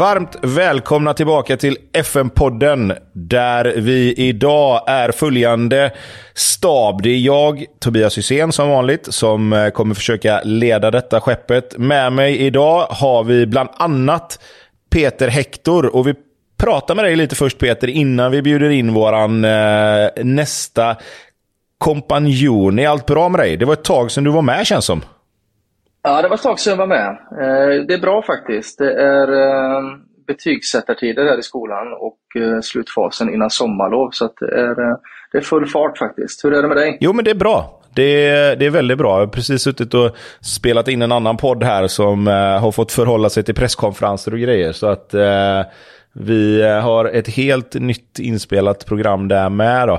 Varmt välkomna tillbaka till FN-podden där vi idag är följande stab. Det är jag, Tobias Hysén som vanligt, som eh, kommer försöka leda detta skeppet. Med mig idag har vi bland annat Peter Hector och vi pratar med dig lite först Peter innan vi bjuder in våran eh, nästa kompanjon. Är allt bra med dig? Det var ett tag sedan du var med känns som. Ja, det var ett tag sedan jag var med. Eh, det är bra faktiskt. Det är eh, betygssättartider här i skolan och eh, slutfasen innan sommarlov. Så att det, är, det är full fart faktiskt. Hur är det med dig? Jo, men det är bra. Det är, det är väldigt bra. Jag har precis suttit och spelat in en annan podd här som har fått förhålla sig till presskonferenser och grejer. Så att eh, vi eh, har ett helt nytt inspelat program där med. Då.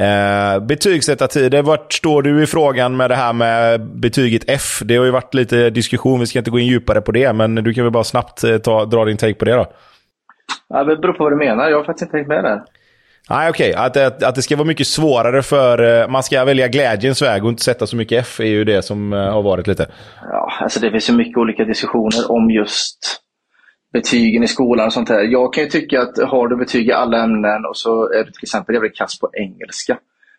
Eh, betygsättartider, vart står du i frågan med det här med betyget F? Det har ju varit lite diskussion, vi ska inte gå in djupare på det, men du kan väl bara snabbt eh, ta, dra din take på det då. Ja, det beror på vad du menar. Jag har faktiskt inte tänkt med det. Nej, okej. Att, att, att det ska vara mycket svårare för... eh, Man ska välja glädjens väg och inte sätta så mycket F är ju det som eh, har varit lite. Ja, alltså det finns ju mycket olika diskussioner om just betygen i skolan och sånt här. Jag kan ju tycka att har du betyg i alla ämnen och så är du till exempel jävligt kass på engelska.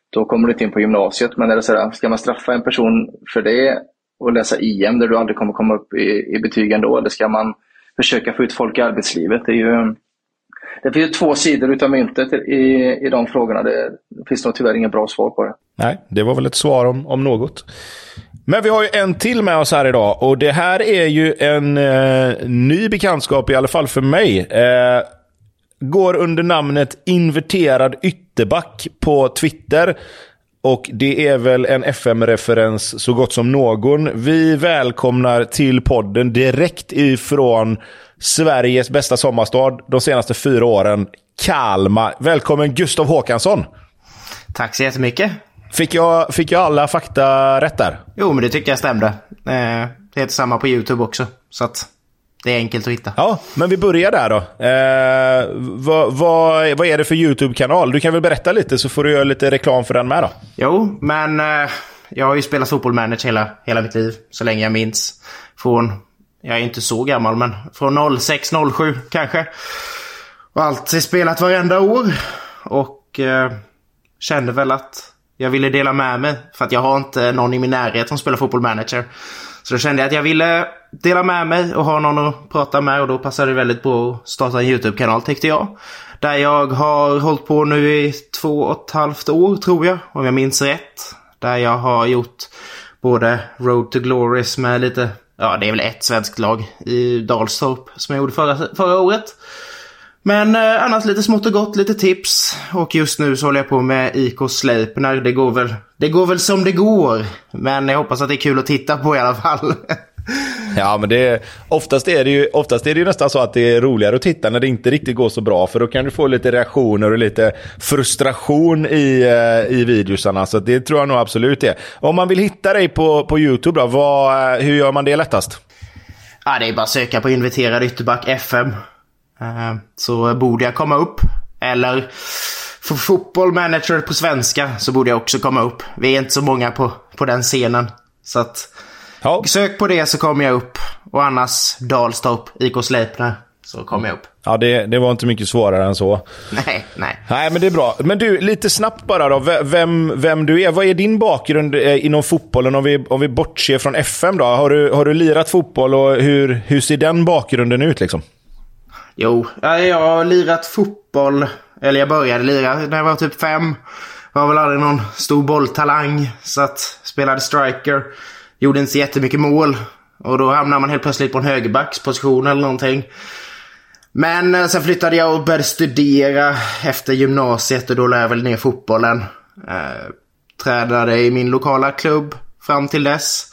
Då kommer du inte in på gymnasiet. Men är det så här, ska man straffa en person för det och läsa IM där du aldrig kommer komma upp i, i betyg ändå? Eller ska man försöka få ut folk i arbetslivet? Det, är ju, det finns ju två sidor utav myntet i, i de frågorna. Det, det finns nog tyvärr inget bra svar på det. Nej, det var väl ett svar om, om något. Men vi har ju en till med oss här idag och det här är ju en eh, ny bekantskap i alla fall för mig. Eh, går under namnet inverterad ytterback på Twitter. Och det är väl en FM-referens så gott som någon. Vi välkomnar till podden direkt ifrån Sveriges bästa sommarstad de senaste fyra åren, Kalmar. Välkommen Gustav Håkansson! Tack så jättemycket. Fick jag, fick jag alla fakta rätt där? Jo, men det tycker jag stämde. Eh, det heter samma på YouTube också. Så att det är enkelt att hitta. Ja, men vi börjar där då. Eh, vad, vad, vad är det för YouTube-kanal? Du kan väl berätta lite så får du göra lite reklam för den med då. Jo, men eh, jag har ju spelat fotbollmanager hela, hela mitt liv. Så länge jag minns. Från, jag är inte så gammal, men från 06, 07 kanske. Och alltid spelat varenda år. Och eh, kände väl att jag ville dela med mig. För att jag har inte någon i min närhet som spelar fotboll manager. Så då kände jag att jag ville dela med mig och ha någon att prata med. Och då passade det väldigt bra att starta en YouTube-kanal tyckte jag. Där jag har hållit på nu i två och ett halvt år tror jag. Om jag minns rätt. Där jag har gjort både Road to Glories med lite, ja det är väl ett svenskt lag i Dalstorp som jag gjorde förra, förra året. Men eh, annars lite smått och gott, lite tips. Och just nu så håller jag på med IK Sleipner. Det går väl, det går väl som det går. Men jag hoppas att det är kul att titta på i alla fall. Ja, men det, oftast, är det ju, oftast är det ju nästan så att det är roligare att titta när det inte riktigt går så bra. För då kan du få lite reaktioner och lite frustration i, eh, i videosarna. Så det tror jag nog absolut är. Om man vill hitta dig på, på YouTube, då, vad, hur gör man det lättast? Ja, det är bara att söka på inviterad ytterback FM. Eh, så borde jag komma upp. Eller för fotboll manager på svenska så borde jag också komma upp. Vi är inte så många på, på den scenen. Så att ja. sök på det så kommer jag upp. Och annars Dalstorp, IK Sleipner, så kommer jag upp. Ja, det, det var inte mycket svårare än så. Nej, nej. Nej, men det är bra. Men du, lite snabbt bara då. Vem, vem du är. Vad är din bakgrund eh, inom fotbollen om vi, om vi bortser från FM då? Har du, har du lirat fotboll och hur, hur ser den bakgrunden ut liksom? Jo, jag har lirat fotboll. Eller jag började lira när jag var typ fem. Var väl aldrig någon stor bolltalang. Så att spelade striker. Gjorde inte så jättemycket mål. Och då hamnar man helt plötsligt på en högerbacksposition eller någonting. Men eh, sen flyttade jag och började studera efter gymnasiet och då lärde jag väl ner fotbollen. Eh, tränade i min lokala klubb fram till dess.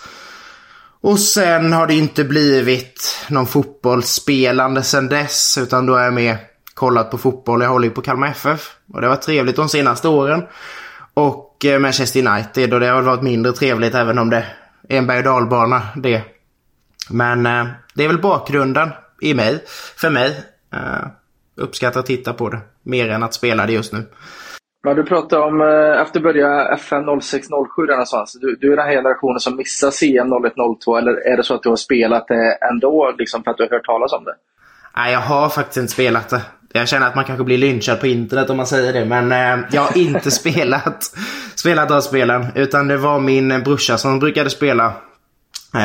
Och sen har det inte blivit någon fotbollsspelande sen dess. Utan då är jag med kollat på fotboll. Jag håller ju på Kalmar FF. Och det har varit trevligt de senaste åren. Och eh, Manchester United. Och det har varit mindre trevligt även om det är en berg och dalbana det. Men eh, det är väl bakgrunden i mig. För mig. Eh, uppskattar att titta på det. Mer än att spela det just nu. Men du pratade om, eh, efter börja FN 0607 där någonstans. Du, du är den här generationen som missar CM 0102 eller är det så att du har spelat det ändå liksom för att du har hört talas om det? Nej, jag har faktiskt inte spelat det. Jag känner att man kanske blir lynchad på internet om man säger det. Men eh, jag har inte spelat, spelat de spelen. Utan det var min brorsa som brukade spela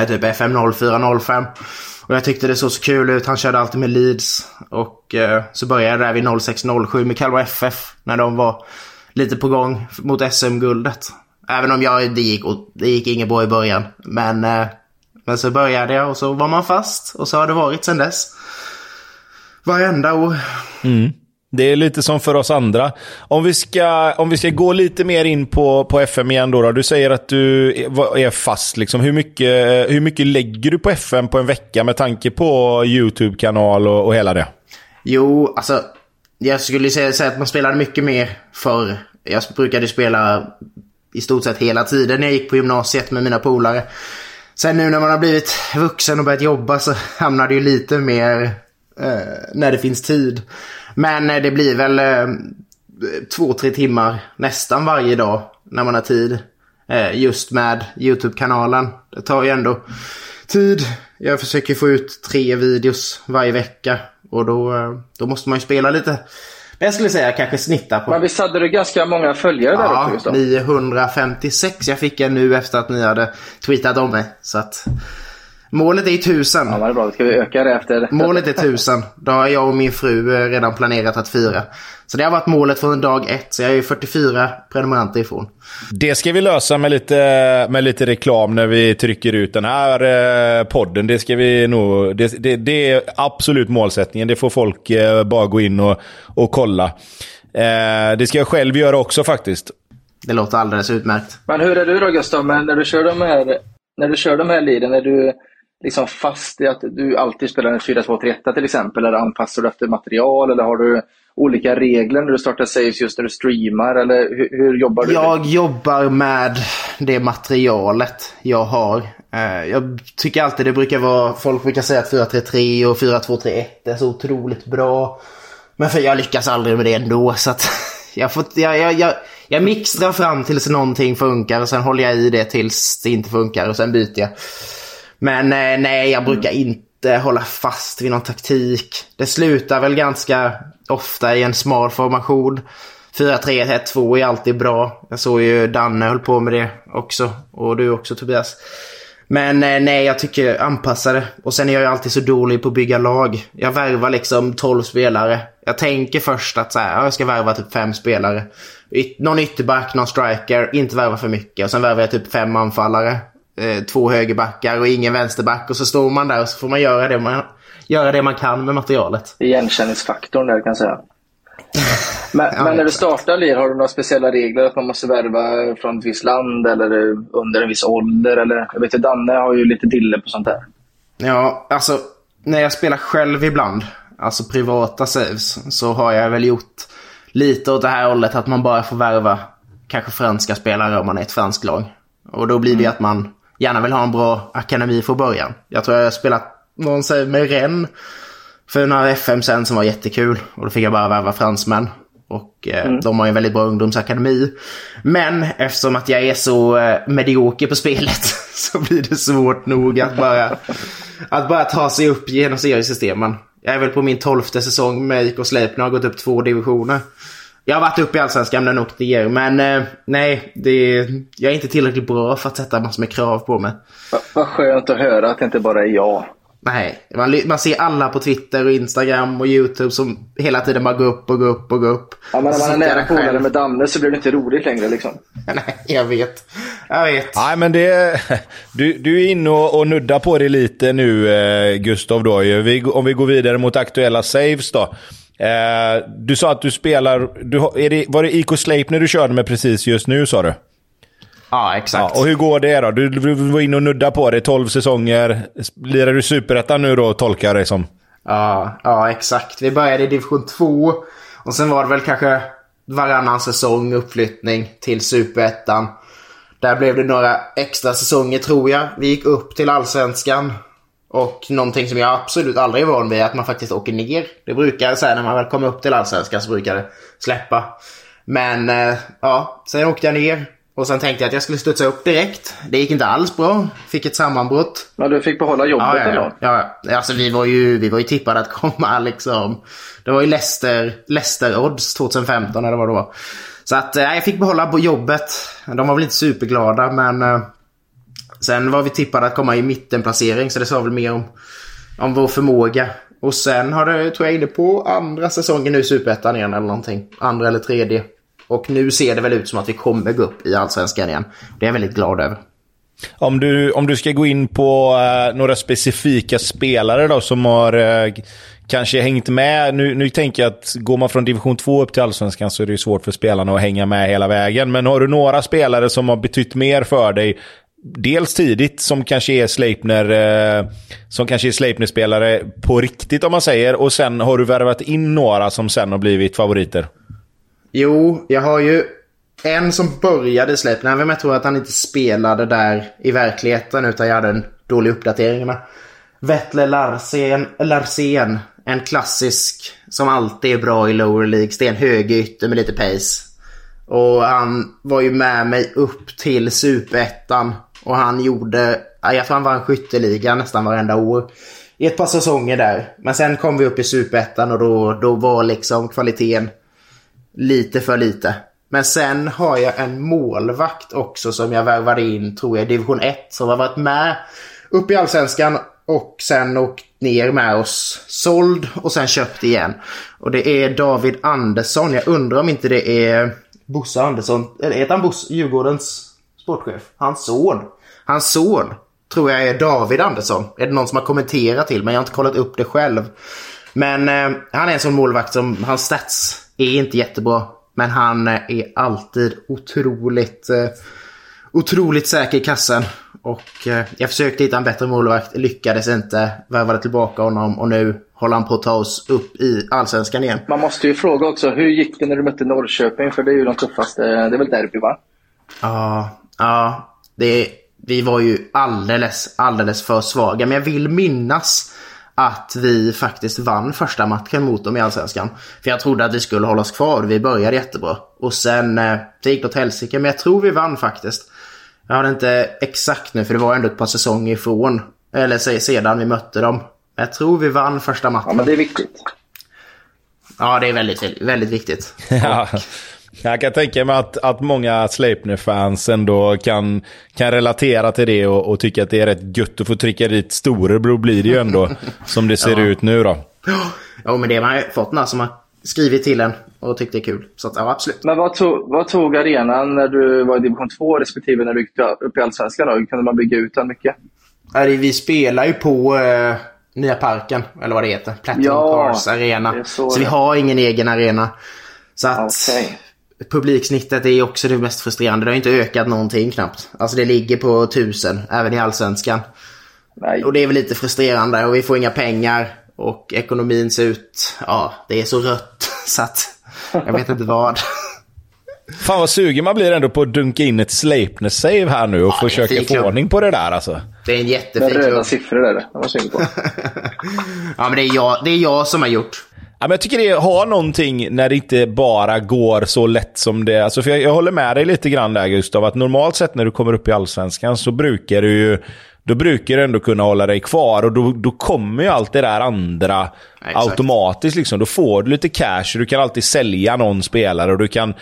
typ FM 0405. Och jag tyckte det såg så kul ut. Han körde alltid med Leeds. Och eh, så började jag där vid 0607 med Kalmar FF. När de var lite på gång mot SM-guldet. Även om jag, det gick, det gick inget bra i början. Men, eh, men så började jag och så var man fast. Och så har det varit sedan dess. Varenda år. Mm. Det är lite som för oss andra. Om vi ska, om vi ska gå lite mer in på, på FM igen då, då. Du säger att du är fast. Liksom. Hur, mycket, hur mycket lägger du på FM på en vecka med tanke på YouTube-kanal och, och hela det? Jo, alltså jag skulle säga, säga att man spelade mycket mer förr. Jag brukade spela i stort sett hela tiden när jag gick på gymnasiet med mina polare. Sen nu när man har blivit vuxen och börjat jobba så hamnar det ju lite mer eh, när det finns tid. Men eh, det blir väl eh, två, tre timmar nästan varje dag när man har tid. Eh, just med YouTube-kanalen. Det tar ju ändå tid. Jag försöker få ut tre videos varje vecka. Och då, då måste man ju spela lite. Men jag skulle säga kanske snitta på... Men visst hade du ganska många följare där ja, också? Ja, 956. Jag fick en nu efter att ni hade tweetat om mig. Så att... Målet är tusen. Ja, är bra. Då ska vi öka det efter. Målet är tusen. Då har jag och min fru eh, redan planerat att fira. Så det har varit målet från dag ett. Så jag är 44 prenumeranter ifrån. Det ska vi lösa med lite, med lite reklam när vi trycker ut den här eh, podden. Det ska vi nog... Det, det, det är absolut målsättningen. Det får folk eh, bara gå in och, och kolla. det ska jag själv göra också faktiskt. Det låter alldeles utmärkt. Men hur är du då Gustav? När du kör de här, när du kör de här liden, är du liksom fast i att du alltid spelar en 4-2-3-1 till exempel? Eller anpassar du efter material? Eller har du olika regler när du startar saves just när du streamar? Eller hur, hur jobbar du? Jag jobbar med det materialet jag har. Eh, jag tycker alltid det brukar vara, folk brukar säga att 4-3-3 och 4-2-3-1 är så otroligt bra. Men för jag lyckas aldrig med det ändå så att jag, får, jag, jag, jag, jag mixtrar fram tills någonting funkar och sen håller jag i det tills det inte funkar och sen byter jag. Men eh, nej, jag brukar mm. inte hålla fast vid någon taktik. Det slutar väl ganska ofta i en smal formation. 4-3-1-2 är alltid bra. Jag såg ju Danne höll på med det också. Och du också Tobias. Men eh, nej, jag tycker anpassa det. Och sen är jag ju alltid så dålig på att bygga lag. Jag värvar liksom 12 spelare. Jag tänker först att så här, jag ska värva typ 5 spelare. någon ytterback, någon striker, inte värva för mycket. Och sen värvar jag typ 5 anfallare eh, två högerbackar och ingen vänsterback. Och så står man där och så får man göra det man, göra det man kan med materialet. Igenkänningsfaktorn där kan jag säga. Men, ja, men när du startar LIR, har du några speciella regler? Att man måste värva från ett visst land eller under en viss ålder? Eller, jag vet att Danne har ju lite dille på sånt där. Ja, alltså när jag spelar själv ibland, alltså privata saves, så har jag väl gjort lite åt det här hållet att man bara får värva kanske franska spelare om man är ett franskt lag. Och då blir det mm. att man gärna vill ha en bra akademi från början. Jag tror jag har spelat någon med Rennes för några FM sen som var jättekul. Och då fick jag bara värva fransmän. Och eh, mm. de har ju en väldigt bra ungdomsakademi. Men eftersom att jag är så eh, medioker på spelet så blir det svårt nog att bara, att bara ta sig upp genom seriesystemen. Jag är väl på min tolfte säsong med IK Sleipner har gått upp två divisioner. Jag har varit uppe i Allsvenskan men åkt ner. Men eh, nej, det, jag är inte tillräckligt bra för att sätta massor med krav på mig. Vad skönt att höra att det inte bara är jag. Nej, man, man ser alla på Twitter och Instagram och YouTube som hela tiden bara går upp och går upp och går upp. Ja, men när man är nära polare med Danne så blir det inte roligt längre liksom. Nej, jag vet. Jag vet. Nej, men det... Du, du är inne och, och nuddar på det lite nu, eh, Gustav. Då. Vi, om vi går vidare mot aktuella saves då. Eh, du sa att du spelar... Du, är det, var det IK Sleipner du körde med precis just nu, sa du? Ja, exakt. Ja, och hur går det då? Du, du var inne och nudda på det. 12 säsonger. Lirar du superettan nu då, tolkar jag det som? Ja, ja, exakt. Vi började i division 2. Och sen var det väl kanske varannan säsong uppflyttning till superettan. Där blev det några extra säsonger tror jag. Vi gick upp till allsvenskan. Och någonting som jag absolut aldrig är van vid är att man faktiskt åker ner. Det brukar, så här, när man väl kommer upp till allsvenskan så brukar det släppa. Men eh, ja, sen åkte jag ner. Och sen tänkte jag att jag skulle studsa upp direkt. Det gick inte alls bra. Fick ett sammanbrott. Ja, du fick behålla jobbet ja, ja, ja. ja, alltså vi var ju, vi var ju tippade att komma liksom. Det var ju Leicester, Leicester Odds 2015 eller vad det var. Så att äh, jag fick behålla jobbet. De var väl inte superglada men äh, sen var vi tippade att komma i mittenplacering så det sa väl mer om, om vår förmåga. Och sen har det, tror jag, inne på andra säsongen nu i Superettan igen eller någonting. Andra eller tredje. Och nu ser det väl ut som att vi kommer gå upp i Allsvenskan igen. Det är jag väldigt glad över. Om du, om du ska gå in på uh, några specifika spelare då som har uh, kanske hängt med. Nu, nu tänker jag att går man från division 2 upp till allsvenskan så är det svårt för spelarna att hänga med hela vägen. Men har du några spelare som har betytt mer för dig dels tidigt som kanske är Sleipner, eh, som kanske är Sleipner-spelare på riktigt om man säger. Och sen har du värvat in några som sen har blivit favoriter. Jo, jag har ju en som började Sleipner, men jag tror att han inte spelade där i verkligheten utan jag hade en dålig uppdatering med. Vettle Larsen, Larsen, en klassisk som alltid är bra i lower leagues. Det är en högerytter med lite pace. Och han var ju med mig upp till superettan. Och han gjorde, jag tror han vann skytteligan nästan varenda år. I ett par säsonger där. Men sen kom vi upp i superettan och då, då var liksom kvaliteten lite för lite. Men sen har jag en målvakt också som jag värvade in, tror jag, i division 1. Som har varit med upp i allsvenskan och sen åkt ner med oss. Såld och sen köpt igen. Och det är David Andersson. Jag undrar om inte det är Bosse Andersson. Eller heter han Bosse, Djurgårdens sportchef? Hans son. Hans son tror jag är David Andersson. Är det någon som har kommenterat till men jag har inte kollat upp det själv. Men eh, han är en sån målvakt som, hans stats är inte jättebra. Men han är alltid otroligt, eh, otroligt säker i kassen. Och eh, jag försökte hitta en bättre målvakt, lyckades inte. Värvade tillbaka honom och nu håller han på att ta oss upp i allsvenskan igen. Man måste ju fråga också, hur gick det när du mötte Norrköping? För det är ju de tuffaste, det är väl derby va? Ja, ja. Det, vi var ju alldeles, alldeles för svaga. Men jag vill minnas att vi faktiskt vann första matchen mot dem i Allsvenskan. För jag trodde att vi skulle hålla oss kvar. Vi började jättebra. Och sen, eh, det gick åt helsike. Men jag tror vi vann faktiskt. Jag har inte exakt nu för det var ändå ett par säsonger ifrån. Eller sedan vi mötte dem. Jag tror vi vann första matchen. Ja, men det är viktigt. Ja, det är väldigt, väldigt viktigt. ja. Jag kan tänka mig att, att många Sleipner-fans ändå kan, kan relatera till det och, och tycka att det är rätt gött att få trycka dit storebror blir det ju ändå som det ser ja. ut nu då. Ja, men det har man fått några som har skrivit till en och tyckt det är kul. Så att, ja, absolut. Men vad tog, vad tog arenan när du var i division 2 respektive när du gick upp i Allsvenskan? Då? Kunde man bygga ut den mycket? vi spelar ju på eh, Nya Parken, eller vad det heter. Platinum ja, Cars Arena. Så, så vi har ingen egen arena. Så att okay publiksnittet är också det mest frustrerande. Det har inte ökat någonting knappt. Alltså det ligger på tusen, även i allsvenskan. Nej. Och det är väl lite frustrerande och vi får inga pengar. Och ekonomin ser ut, ja, det är så rött så att jag vet inte vad. Fan vad sugen man blir ändå på att dunka in ett Sleipner-save här nu och Ja, försöka få ordning på det där alltså. Det är en jättefin röda klubb. siffror där. Det var på. Ja, men det är jag, det är jag som har gjort. Ja, men jag tycker det har någonting när det inte bara går så lätt som det. Alltså, för jag, jag håller med dig lite grann där Gustav, att normalt sett när du kommer upp i allsvenskan så brukar du ju då brukar du ändå kunna hålla dig kvar och då, då kommer ju allt det där andra exakt. automatiskt. Liksom. Då får du lite cash och du kan alltid sälja någon spelare och du kan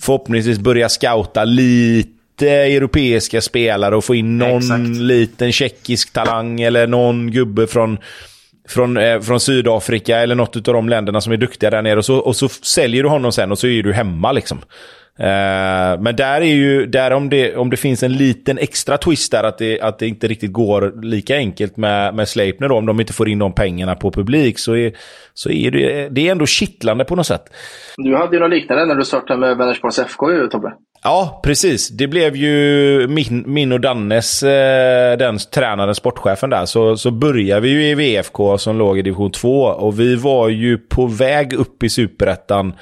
förhoppningsvis börja scouta lite europeiska spelare och få in någon Exakt. liten tjeckisk talang eller någon gubbe från från, eh, från Sydafrika eller något av de länderna som är duktiga där nere. Och så, och så säljer du honom sen och så är du hemma. liksom. Eh, men där är ju, där om det, om det finns en liten extra twist där, att det, att det inte riktigt går lika enkelt med, med Sleipner då, om de inte får in de pengarna på publik, så är, så är det, det är ändå kittlande på något sätt. Du hade ju något liknande när du startade med Vänersborgs FK ju, Tobbe. Ja, precis. Det blev ju min, min och Dannes, eh, den tränaren, sportchefen där, så, så började vi ju i VFK som låg i division 2 och vi var ju på väg upp i superettan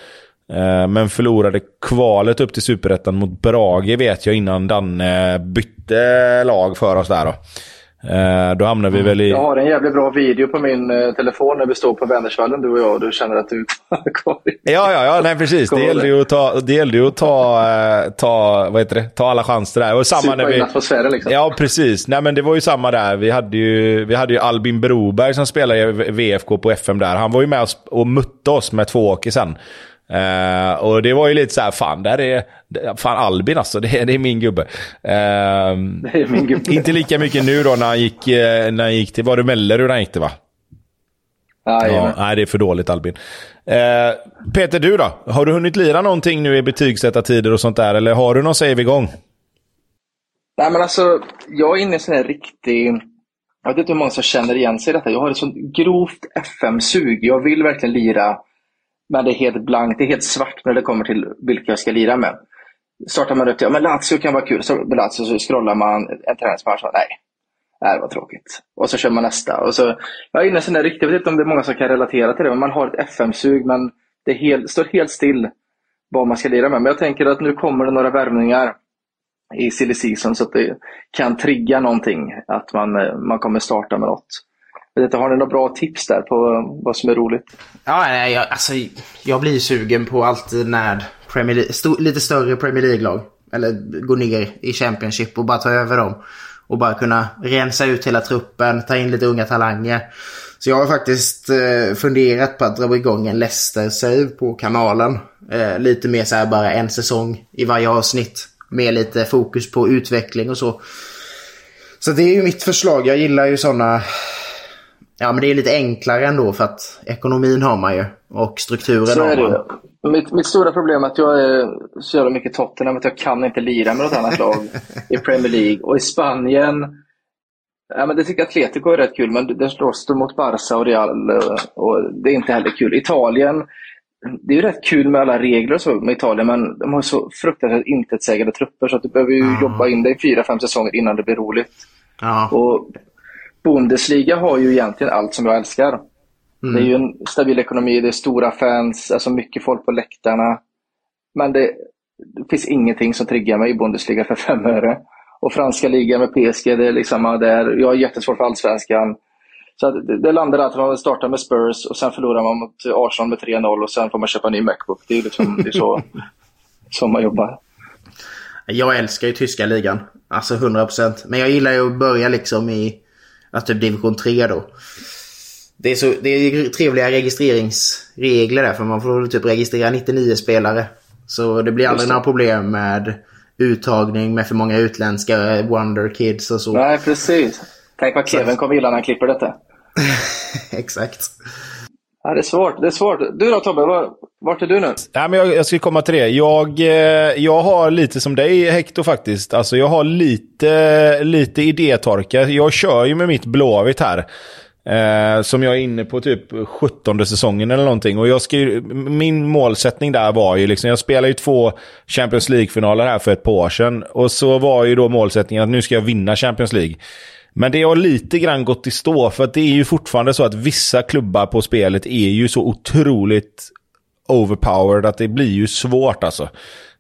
eh, men förlorade kvalet upp till superettan mot Brage vet jag innan Danne bytte lag för oss där då. Eh, då hamnade vi väl i... Jag har en jävligt bra video på min eh, telefon när vi står på Vänersvallen du och jag och du känner att du Ja, ja, ja, nej precis. Det gällde ju att ta, det gällde ju att ta, eh, ta, vad heter det, ta alla chanser där. Och samma när Supa in vi... atmosfären liksom. Ja, precis. Nej, men det var ju samma där. Vi hade ju, vi hade ju Albin Broberg som spelade i VFK på FM där. Han var ju med oss och mötte oss med två åker sen. Eh, och det var ju lite så här, fan, där är, fan Albin alltså, det, är- det är min gubbe. Eh, Det är min gubbe. inte lika mycket nu då när han gick, eh, när han gick till, var det Mellerud han gick till va? Ja, Jajamän. nej, det är för dåligt Albin. Eh, Peter, du då? Har du hunnit lira någonting nu i betygsättartider och sånt där? Eller har du någon save igång? Nej men alltså, jag är inne i en sån här riktig... Jag vet inte hur många som känner igen sig i detta. Jag har ett sånt grovt FM-sug. Jag vill verkligen lira, men det är helt blankt. Det är helt svart när det kommer till vilka jag ska lira med. Startar man upp till, ja men Lazio kan vara kul. Så med Lazio så scrollar man en träningsmatch nej, det var tråkigt. Och så kör man nästa. Och så, jag är inne i en sån där jag vet inte om det är många som kan relatera till det, men man har ett FM-sug men det helt, står helt still vad man ska lira med. Men jag tänker att nu kommer det några värvningar i silly season så att det kan trigga någonting. Att man, eh, man kommer starta med något. Jag vet inte, har ni några bra tips där på eh, vad som är roligt? Ja, nej, jag, alltså, jag blir sugen på alltid när Premier League, st lite större Premier League-lag, eller gå ner i Championship och bara ta över dem. Och bara kunna rensa ut hela truppen, ta in lite unga talanger. Så jag har faktiskt eh, funderat på att dra igång en Leicester-save på kanalen. Eh, lite mer så här bara en säsong i varje avsnitt. Med lite fokus på utveckling och så. Så det är ju mitt förslag. Jag gillar ju sådana Ja, men det är lite enklare ändå för att ekonomin har man ju. Och strukturen Så har man. Mitt, mitt stora problem är att jag är så jävla mycket Tottenham att jag kan inte lira med något annat lag i Premier League. Och i Spanien, ja, men det tycker Atletico är rätt kul, men det slåss då mot Barca och Real eh, och det är inte heller kul. Italien, det är ju rätt kul med alla regler och så med Italien, men de har så fruktansvärt intetsägande trupper så att du behöver ju jobba in dig i fyra, fem säsonger innan det blir roligt. Ja. Och Bundesliga har ju egentligen allt som jag älskar. Det är ju en stabil ekonomi, det är stora fans, alltså mycket folk på läktarna. Men det, det finns ingenting som triggar mig i Bundesliga för fem öre. Och franska ligan med PSG, det är liksom där. Jag är jättesvårt för allsvenskan. Så det, det landar att man startar med Spurs och sen förlorar man mot Arsenal med 3-0 och sen får man köpa en ny Macbook. Det är liksom det är så, så man jobbar. Jag älskar ju tyska ligan. Alltså 100%. Men jag gillar ju att börja liksom i alltså typ division 3 då. Det är, så, det är trevliga registreringsregler där för man får typ registrera 99 spelare. Så det blir aldrig några problem med uttagning med för många utländska Wonder Kids och så. Nej, precis. Tänk vad Kevin kommer gilla när han klipper detta. Exakt. Ja, det är svårt. Det är svårt. Du då Tobbe, var, vart är du nu? Nej, men jag, jag ska komma till det. Jag, eh, jag har lite som dig Hector faktiskt. Alltså jag har lite, lite idétorka. Jag kör ju med mitt Blåvitt här. Eh, som jag är inne på typ 17 säsongen eller någonting. Och jag ska ju, min målsättning där var ju liksom, jag spelade ju två Champions League-finaler här för ett par år sedan. Och så var ju då målsättningen att nu ska jag vinna Champions League. Men det har lite grann gått i stå för att det är ju fortfarande så att vissa klubbar på spelet är ju så otroligt overpowered att det blir ju svårt alltså.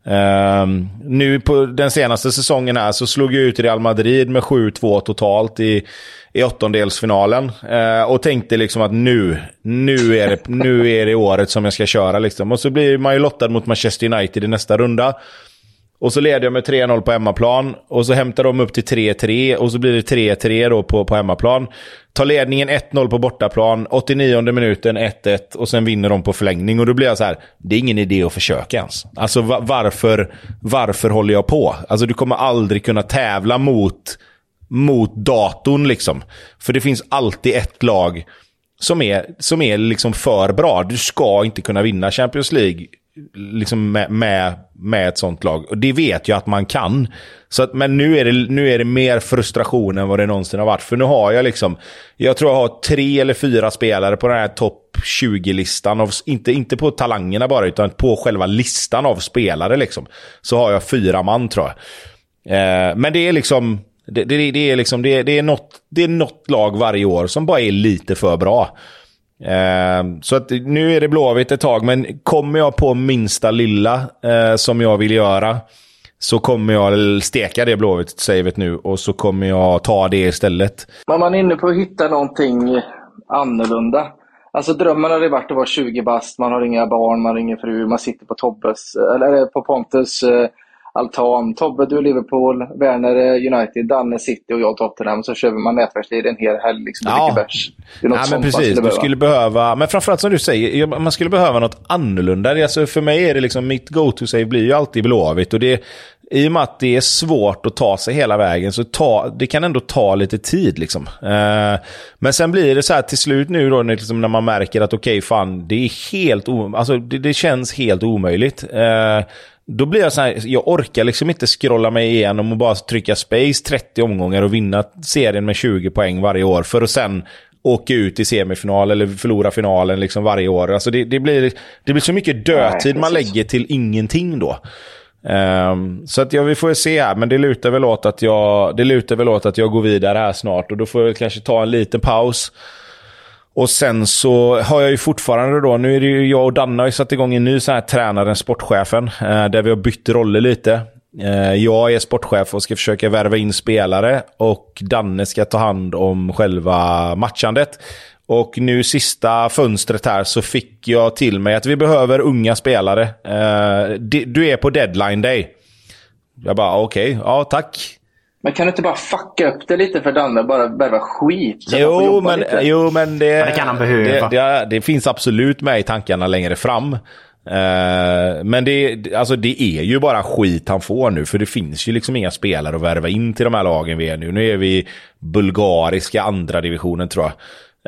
Um, nu på den senaste säsongen här så slog jag ut Real Madrid med 7-2 totalt i, i åttondelsfinalen. Uh, och tänkte liksom att nu, nu är, det, nu är det året som jag ska köra. Liksom. Och så blir man ju lottad mot Manchester United i nästa runda. Och så leder jag med 3-0 på hemmaplan. Och så hämtar de upp till 3-3 och så blir det 3-3 då på, på hemmaplan. Tar ledningen 1-0 på bortaplan, 89 minuten 1-1 och sen vinner de på förlängning. Och då blir jag så här, det är ingen idé att försöka ens. Alltså varför, varför håller jag på? Alltså du kommer aldrig kunna tävla mot, mot datorn liksom. För det finns alltid ett lag som är, som är liksom för bra. Du ska inte kunna vinna Champions League liksom med, med, med, ett sånt lag. Och det vet jag att man kan. Så att, men nu är, det, nu är det mer frustration än vad det någonsin har varit. För nu har jag liksom, jag tror jag har tre eller fyra spelare på den här topp 20-listan. inte, inte på talangerna bara, utan på själva listan av spelare liksom. Så har jag fyra man tror jag. Eh, men det är liksom, det, det, det är liksom, det, det, är något, det är något lag varje år som bara är lite för bra. Eh, så att nu är det Blåvitt ett tag, men kommer jag på minsta lilla eh, som jag vill göra så kommer jag steka det Blåvitt-savet nu och så kommer jag ta det istället. Men man är inne på att hitta någonting annorlunda. Alltså drömmen hade varit att vara 20 bast, man har inga barn, man har ingen fru, man sitter på Tobbes, eh, eller eh, på Pontus eh, altan. Tobbe, du är Liverpool, Werner är United, Danne City och jag Tottenham. Så kör man nätverkstid en hel helg liksom, ja. bärs. Det är något ja, men precis. Skulle du skulle behöva, men framförallt som du säger, man skulle behöva något annorlunda. Alltså, för mig är det liksom, mitt go-to-save blir ju alltid Blåvitt. Och det, i och med att det är svårt att ta sig hela vägen så ta, det kan ändå ta lite tid. Liksom. Eh, men sen blir det så här till slut nu då liksom när man märker att okej, okay, fan, det är helt alltså, det, det känns helt omöjligt. Eh, då blir jag så här, jag orkar liksom inte scrolla mig igenom och bara trycka space 30 omgångar och vinna serien med 20 poäng varje år för att sen åka ut i semifinal eller förlora finalen liksom varje år. Alltså det, det, blir, det blir så mycket dödtid man lägger till ingenting då. Um, så att ja, vi får se här, men det lutar, väl åt att jag, det lutar väl åt att jag går vidare här snart och då får jag kanske ta en liten paus. Och sen så har jag ju fortfarande då, nu är det ju jag och Danne har ju satt igång en ny så här tränaren, sportchefen, eh, där vi har bytt roller lite. Eh, jag är sportchef och ska försöka värva in spelare och Danne ska ta hand om själva matchandet. Och nu sista fönstret här så fick jag till mig att vi behöver unga spelare. Eh, du är på deadline day. Jag bara okej, okay, ja tack. Men kan du inte bara fucka upp det lite för Danne och bara värva skit? Jo men, jo, men det, det kan han behöva. Det, det, det, finns absolut med i tankarna längre fram. Uh, men det, alltså det är ju bara skit han får nu, för det finns ju liksom inga spelare att värva in till de här lagen vi är nu. Nu är vi bulgariska andra divisionen tror jag.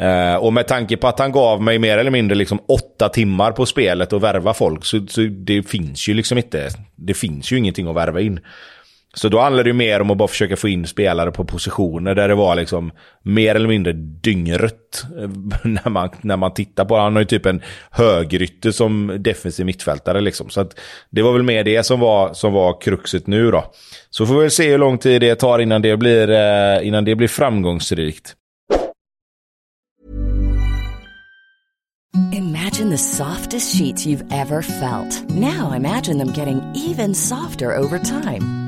Uh, och med tanke på att han gav mig mer eller mindre liksom åtta timmar på spelet att värva folk, så, så det finns ju liksom inte, det finns ju ingenting att värva in. Så då handlar det ju mer om att bara försöka få in spelare på positioner där det var liksom mer eller mindre dyngrött eh, när man, när man tittar på Han har ju typ en högrytter som defensiv mittfältare liksom. Så att det var väl mer det som var, som var kruxet nu då. Så får vi väl se hur lång tid det tar innan det blir, eh, innan det blir framgångsrikt. Imagine the softest sheets you've ever felt. Now imagine them getting even softer over time.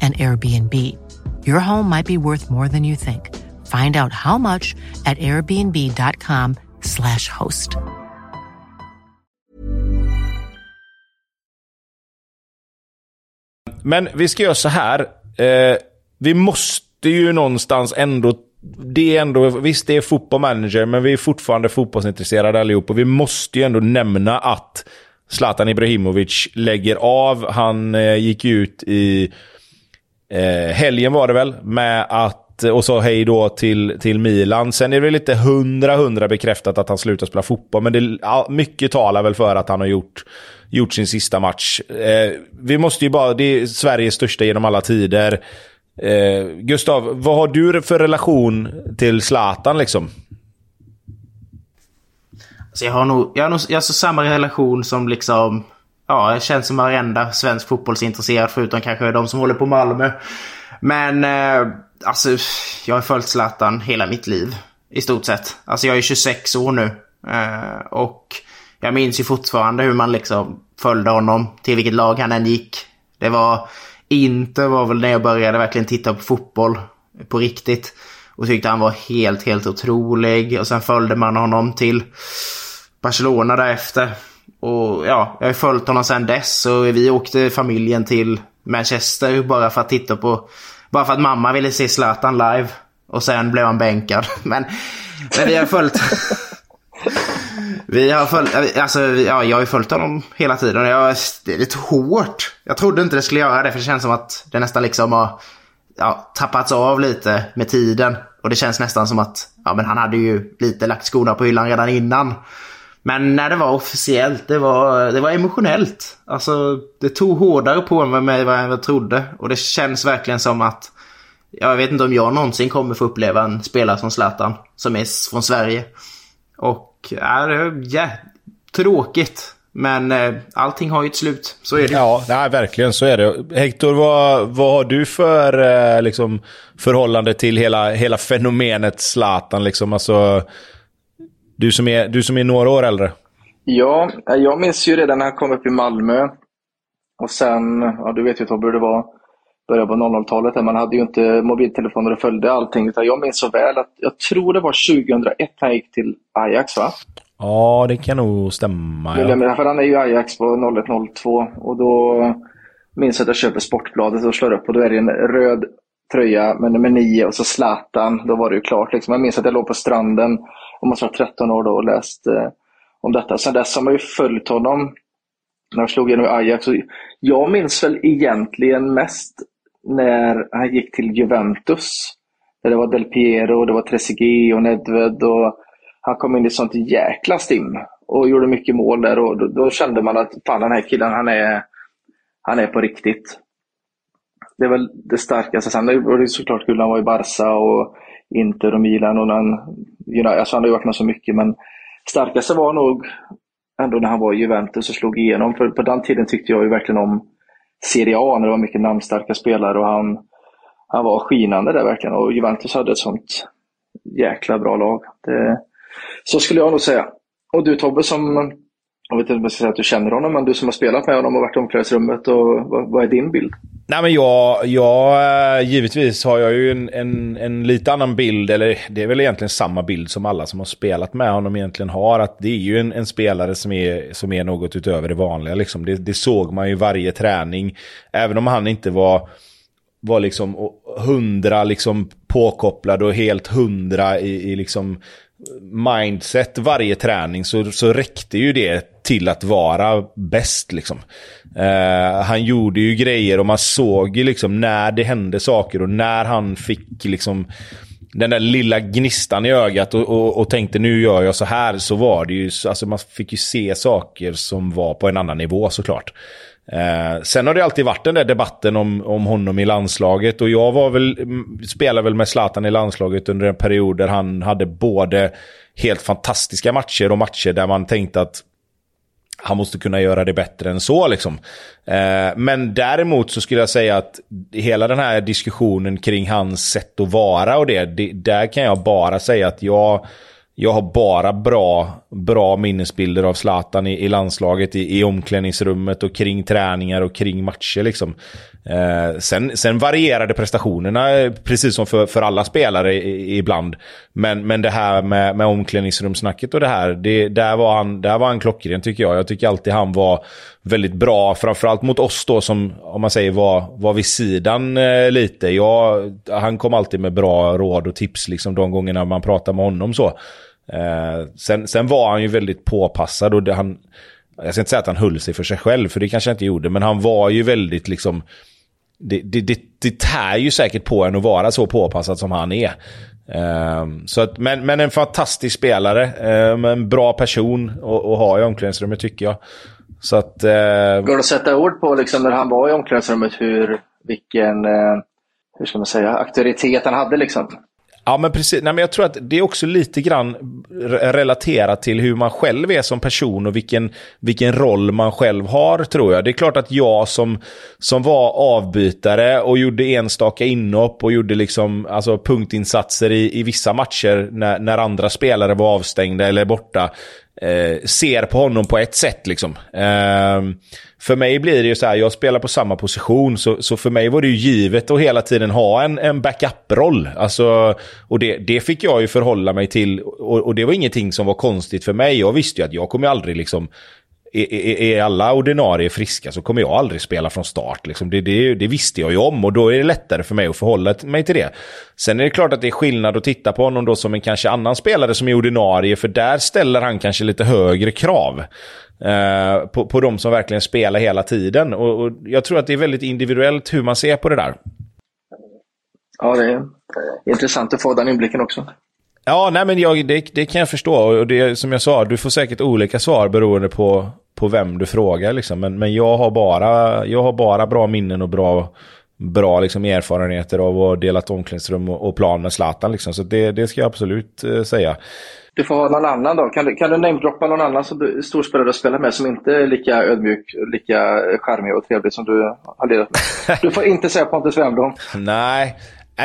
and Airbnb. Your home might be worth more than you think. Find out how much at airbnb.com/slash host. Men vi ska göra så här. Eh, vi måste ju någonstans ändå... Det är ändå, visst det är fotbollmanager, men vi är fortfarande fotbollsintresserade allihop. Och vi måste ju ändå nämna att Zlatan Ibrahimovic lägger av. Han eh, gick ut i eh, helgen var det väl, med att eh, och så hej då till, till Milan. Sen är det väl inte hundra hundra bekräftat att han slutar spela fotboll, men det, ja, mycket talar väl för att han har gjort, gjort sin sista match. Eh, vi måste ju bara, det är Sveriges största genom alla tider. Eh, Gustav, vad har du för relation till Zlatan liksom? Alltså jag har nog, jag har nog jag har så samma relation som liksom... Ja, det känns som varenda svensk fotbollsintresserad förutom kanske de som håller på Malmö. Men eh, alltså, jag har följt Zlatan hela mitt liv. I stort sett. Alltså jag är 26 år nu. Eh, och jag minns ju fortfarande hur man liksom följde honom till vilket lag han än gick. Det var... Inte var väl när jag började verkligen titta på fotboll på riktigt. Och tyckte han var helt, helt otrolig. Och sen följde man honom till Barcelona därefter. Och ja, jag har följt honom sedan dess. Och vi åkte familjen till Manchester bara för att titta på... Bara för att mamma ville se Zlatan live. Och sen blev han bänkad. Men, men vi har följt... Vi har följt, alltså, ja, jag har ju följt honom hela tiden. Jag, det är lite hårt. Jag trodde inte det skulle göra det för det känns som att det nästan liksom har ja, tappats av lite med tiden. Och det känns nästan som att ja, men han hade ju lite lagt skorna på hyllan redan innan. Men när det var officiellt, det var, det var emotionellt. Alltså, det tog hårdare på mig vad jag trodde. Och det känns verkligen som att jag vet inte om jag någonsin kommer få uppleva en spelare som Zlatan, som är från Sverige. Och ja, det är yeah, tråkigt. Men eh, allting har ju ett slut. Så är det. Ja, nej, verkligen så är det. Hector, vad, vad har du för eh, liksom, förhållande till hela, hela fenomenet Zlatan? Liksom? Alltså, du, som är, du som är några år äldre. Ja, jag minns ju redan när han kom upp i Malmö. Och sen, ja du vet ju Tobbe hur det var, början på 00-talet. Man hade ju inte mobiltelefoner och följde allting. Utan jag minns så väl att, jag tror det var 2001 han gick till Ajax va? Ja, det kan nog stämma. Ja. För han är ju Ajax på 01-02 och då minns jag att jag köper Sportbladet och slår upp och då är det en röd tröja med nummer 9 och så Zlatan. Då var det ju klart. Liksom. Jag minns att jag låg på stranden, och måste vara 13 år då, och läst eh, om detta. Sen dess har man ju följt honom när han slog igenom i Ajax. Jag minns väl egentligen mest när han gick till Juventus. Där det var Del Piero, det var Trezeguet och Nedved. Och han kom in i sånt jäkla stim och gjorde mycket mål där. Och då, då kände man att fan den här killen, han är, han är på riktigt. Det är väl det starkaste. Sen var det såklart kul när han var i Barca och Inter och Milan. Och han, alltså han har ju varit med så mycket, men starkaste var nog ändå när han var i Juventus och slog igenom. För på den tiden tyckte jag ju verkligen om Serie A, när det var mycket namnstarka spelare. och han, han var skinande där verkligen. Och Juventus hade ett sånt jäkla bra lag. Det, så skulle jag nog säga. Och du Tobbe som, jag vet inte om jag ska säga att du känner honom, men du som har spelat med honom och varit i omklädningsrummet, och, vad, vad är din bild? Nej, men jag, jag, eh, givetvis har jag ju en, en, en lite annan bild, eller det är väl egentligen samma bild som alla som har spelat med honom egentligen har. Att det är ju en, en spelare som är, som är något utöver det vanliga. Liksom. Det, det såg man ju varje träning. Även om han inte var var liksom hundra liksom påkopplad och helt hundra i, i liksom mindset varje träning så, så räckte ju det till att vara bäst. Liksom. Eh, han gjorde ju grejer och man såg ju liksom när det hände saker och när han fick liksom den där lilla gnistan i ögat och, och, och, tänkte nu gör jag så här så var det ju, alltså man fick ju se saker som var på en annan nivå såklart. Eh, Eh, sen har det alltid varit den där debatten om, om honom i landslaget. Och jag var väl, mm, spelade väl med Zlatan i landslaget under en period där han hade både helt fantastiska matcher och matcher där man tänkte att han måste kunna göra det bättre än så. Liksom. Eh, men däremot så skulle jag säga att hela den här diskussionen kring hans sätt att vara och det, det där kan jag bara säga att jag jag har bara bra, bra minnesbilder av Zlatan i, i landslaget, i, i omklädningsrummet och kring träningar och kring matcher. Liksom. Eh, sen, sen varierade prestationerna, eh, precis som för, för alla spelare i, ibland. Men, men det här med, med omklädningsrumssnacket och det här, det, där, var han, där var han klockren tycker jag. Jag tycker alltid han var väldigt bra, framförallt mot oss då som, om man säger, var, var vid sidan eh, lite. Jag, han kom alltid med bra råd och tips liksom, de gångerna man pratade med honom så. Eh, sen, sen var han ju väldigt påpassad och det, han, jag ska inte säga att han höll sig för sig själv, för det kanske han inte gjorde, men han var ju väldigt liksom, det, det, det, det tär ju säkert på en att vara så påpassad som han är. Um, så att, men, men en fantastisk spelare, um, en bra person att ha i omklädningsrummet tycker jag. Så att, uh... Går det att sätta ord på liksom, när han var i omklädningsrummet hur, vilken, eh, hur ska man säga, auktoritet han hade liksom? Ja, men precis. Nej, men jag tror att det är också lite grann relaterat till hur man själv är som person och vilken, vilken roll man själv har, tror jag. Det är klart att jag som, som var avbytare och gjorde enstaka inhopp och gjorde liksom, alltså punktinsatser i, i vissa matcher när, när andra spelare var avstängda eller borta, eh, ser på honom på ett sätt. liksom. Eh, för mig blir det ju så här, jag spelar på samma position, så, så för mig var det ju givet att hela tiden ha en, en backup-roll. Alltså, och det, det fick jag ju förhålla mig till, och, och, det var ingenting som var konstigt för mig. Jag visste ju att jag kommer aldrig liksom är, är, är alla ordinarie friska så kommer jag aldrig spela från start. Liksom. Det, det, det, visste jag ju om och då är det lättare för mig att förhålla mig till det. Sen är det klart att det är skillnad att titta på honom då som en kanske annan spelare som är ordinarie, för där ställer han kanske lite högre krav. Eh, på, på de som verkligen spelar hela tiden. Och, och, jag tror att det är väldigt individuellt hur man ser på det där. Ja, det är intressant att få den inblicken också. Ja, nej men jag, det, det kan jag förstå. Och det, som jag sa, du får säkert olika svar beroende på, på vem du frågar. Liksom. Men, men jag, har bara, jag har bara bra minnen och bra, bra liksom, erfarenheter av att ha delat omklädningsrum och, och plan med Zlatan. Liksom. Så det, det ska jag absolut eh, säga. Du får ha någon annan då. Kan du, kan du namedroppa någon annan som storspelare du spelar med som inte är lika ödmjuk, lika charmig och trevlig som du har lirat med? Du får inte säga Pontus Wernbloom. Nej,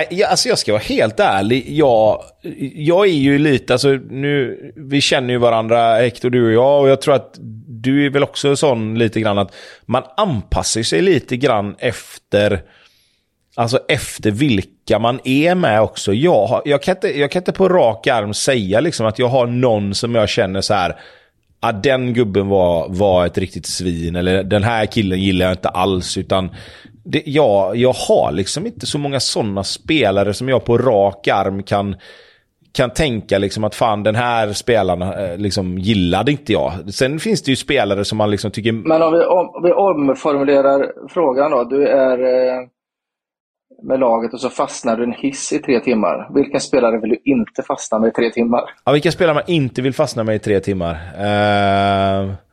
jag, alltså jag ska vara helt ärlig. Jag, jag är ju lite, alltså nu, vi känner ju varandra Hector, du och jag. Och jag tror att du är väl också sån lite grann att man anpassar sig lite grann efter, alltså efter vilka man är med också. Jag, jag, kan, inte, jag kan inte på rak arm säga liksom att jag har någon som jag känner så här, ah, den gubben var, var ett riktigt svin. Eller den här killen gillar jag inte alls. Utan det, ja, jag har liksom inte så många sådana spelare som jag på rak arm kan, kan tänka liksom att fan den här spelaren eh, liksom gillade inte jag. Sen finns det ju spelare som man liksom tycker... Men om vi, om, vi omformulerar frågan då. Du är eh, med laget och så fastnar du en hiss i tre timmar. Vilken spelare vill du inte fastna med i tre timmar? Ja, vilka spelare man inte vill fastna med i tre timmar? Uh...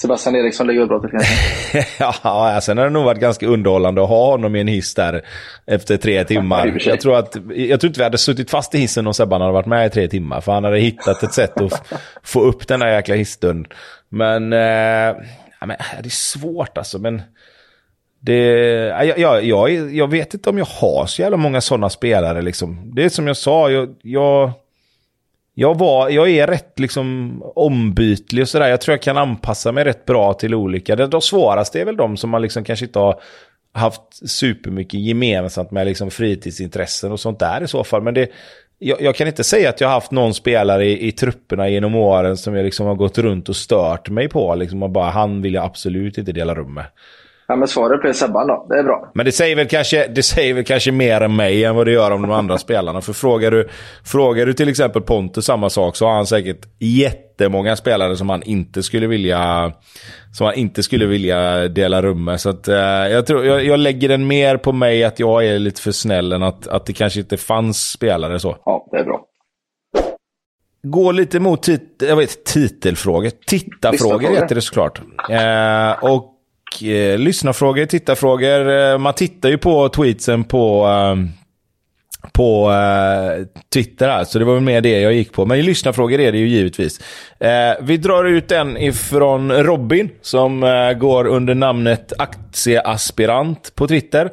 Sebastian Eriksson lägger ut brottet kanske? ja, sen har det nog varit ganska underhållande att ha honom i en hiss där efter tre timmar. jag, tror att, jag tror inte vi hade suttit fast i hissen om Sebban hade varit med i tre timmar. För han hade hittat ett sätt att få upp den där jäkla hissdörren. Men, eh, ja, men det är svårt alltså. Men det, jag, jag, jag, jag vet inte om jag har så jävla många sådana spelare. Liksom. Det är som jag sa, jag, jag jag, var, jag är rätt liksom ombytlig och sådär. Jag tror jag kan anpassa mig rätt bra till olika. Det, de svåraste är väl de som man liksom kanske inte har haft supermycket gemensamt med liksom fritidsintressen och sånt där i så fall. Men det, jag, jag, kan inte säga att jag har haft någon spelare i, i trupperna genom åren som jag liksom har gått runt och stört mig på. Liksom och bara, han vill jag absolut inte dela rum med. Ja, men svaret blir Sebban då. Det är bra. Men det säger, väl kanske, det säger väl kanske mer om mig än vad det gör om de andra spelarna. För frågar du, frågar du till exempel Pontus samma sak så har han säkert jättemånga spelare som han inte skulle vilja, som han inte skulle vilja dela rum med. Så att, eh, jag, tror, jag, jag, lägger den mer på mig att jag är lite för snäll än att, att det kanske inte fanns spelare så. Ja, det är bra. Gå lite mot tit jag vet, titelfrågor. Tittarfrågor heter det såklart. Eh, och eh, lyssnarfrågor, tittarfrågor. Eh, man tittar ju på tweetsen på, eh, på eh, Twitter här, så det var väl mer det jag gick på. Men lyssnarfrågor är det ju givetvis. Eh, vi drar ut en ifrån Robin, som eh, går under namnet aktieaspirant på Twitter.